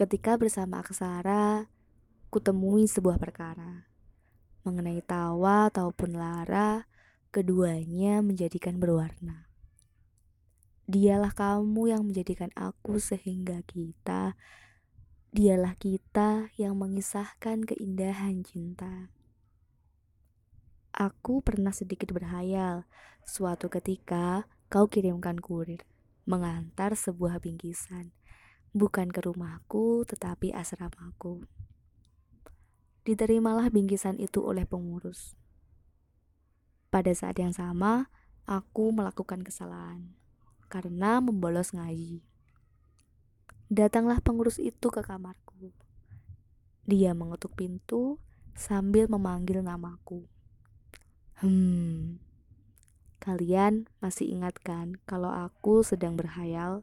Ketika bersama Aksara, kutemui sebuah perkara. Mengenai tawa ataupun lara, keduanya menjadikan berwarna. Dialah kamu yang menjadikan aku sehingga kita, dialah kita yang mengisahkan keindahan cinta. Aku pernah sedikit berhayal, suatu ketika kau kirimkan kurir mengantar sebuah bingkisan, bukan ke rumahku tetapi asramaku. Diterimalah bingkisan itu oleh pengurus. Pada saat yang sama, aku melakukan kesalahan karena membolos ngaji. Datanglah pengurus itu ke kamarku. Dia mengetuk pintu sambil memanggil namaku. Hmm, kalian masih ingat kan kalau aku sedang berhayal?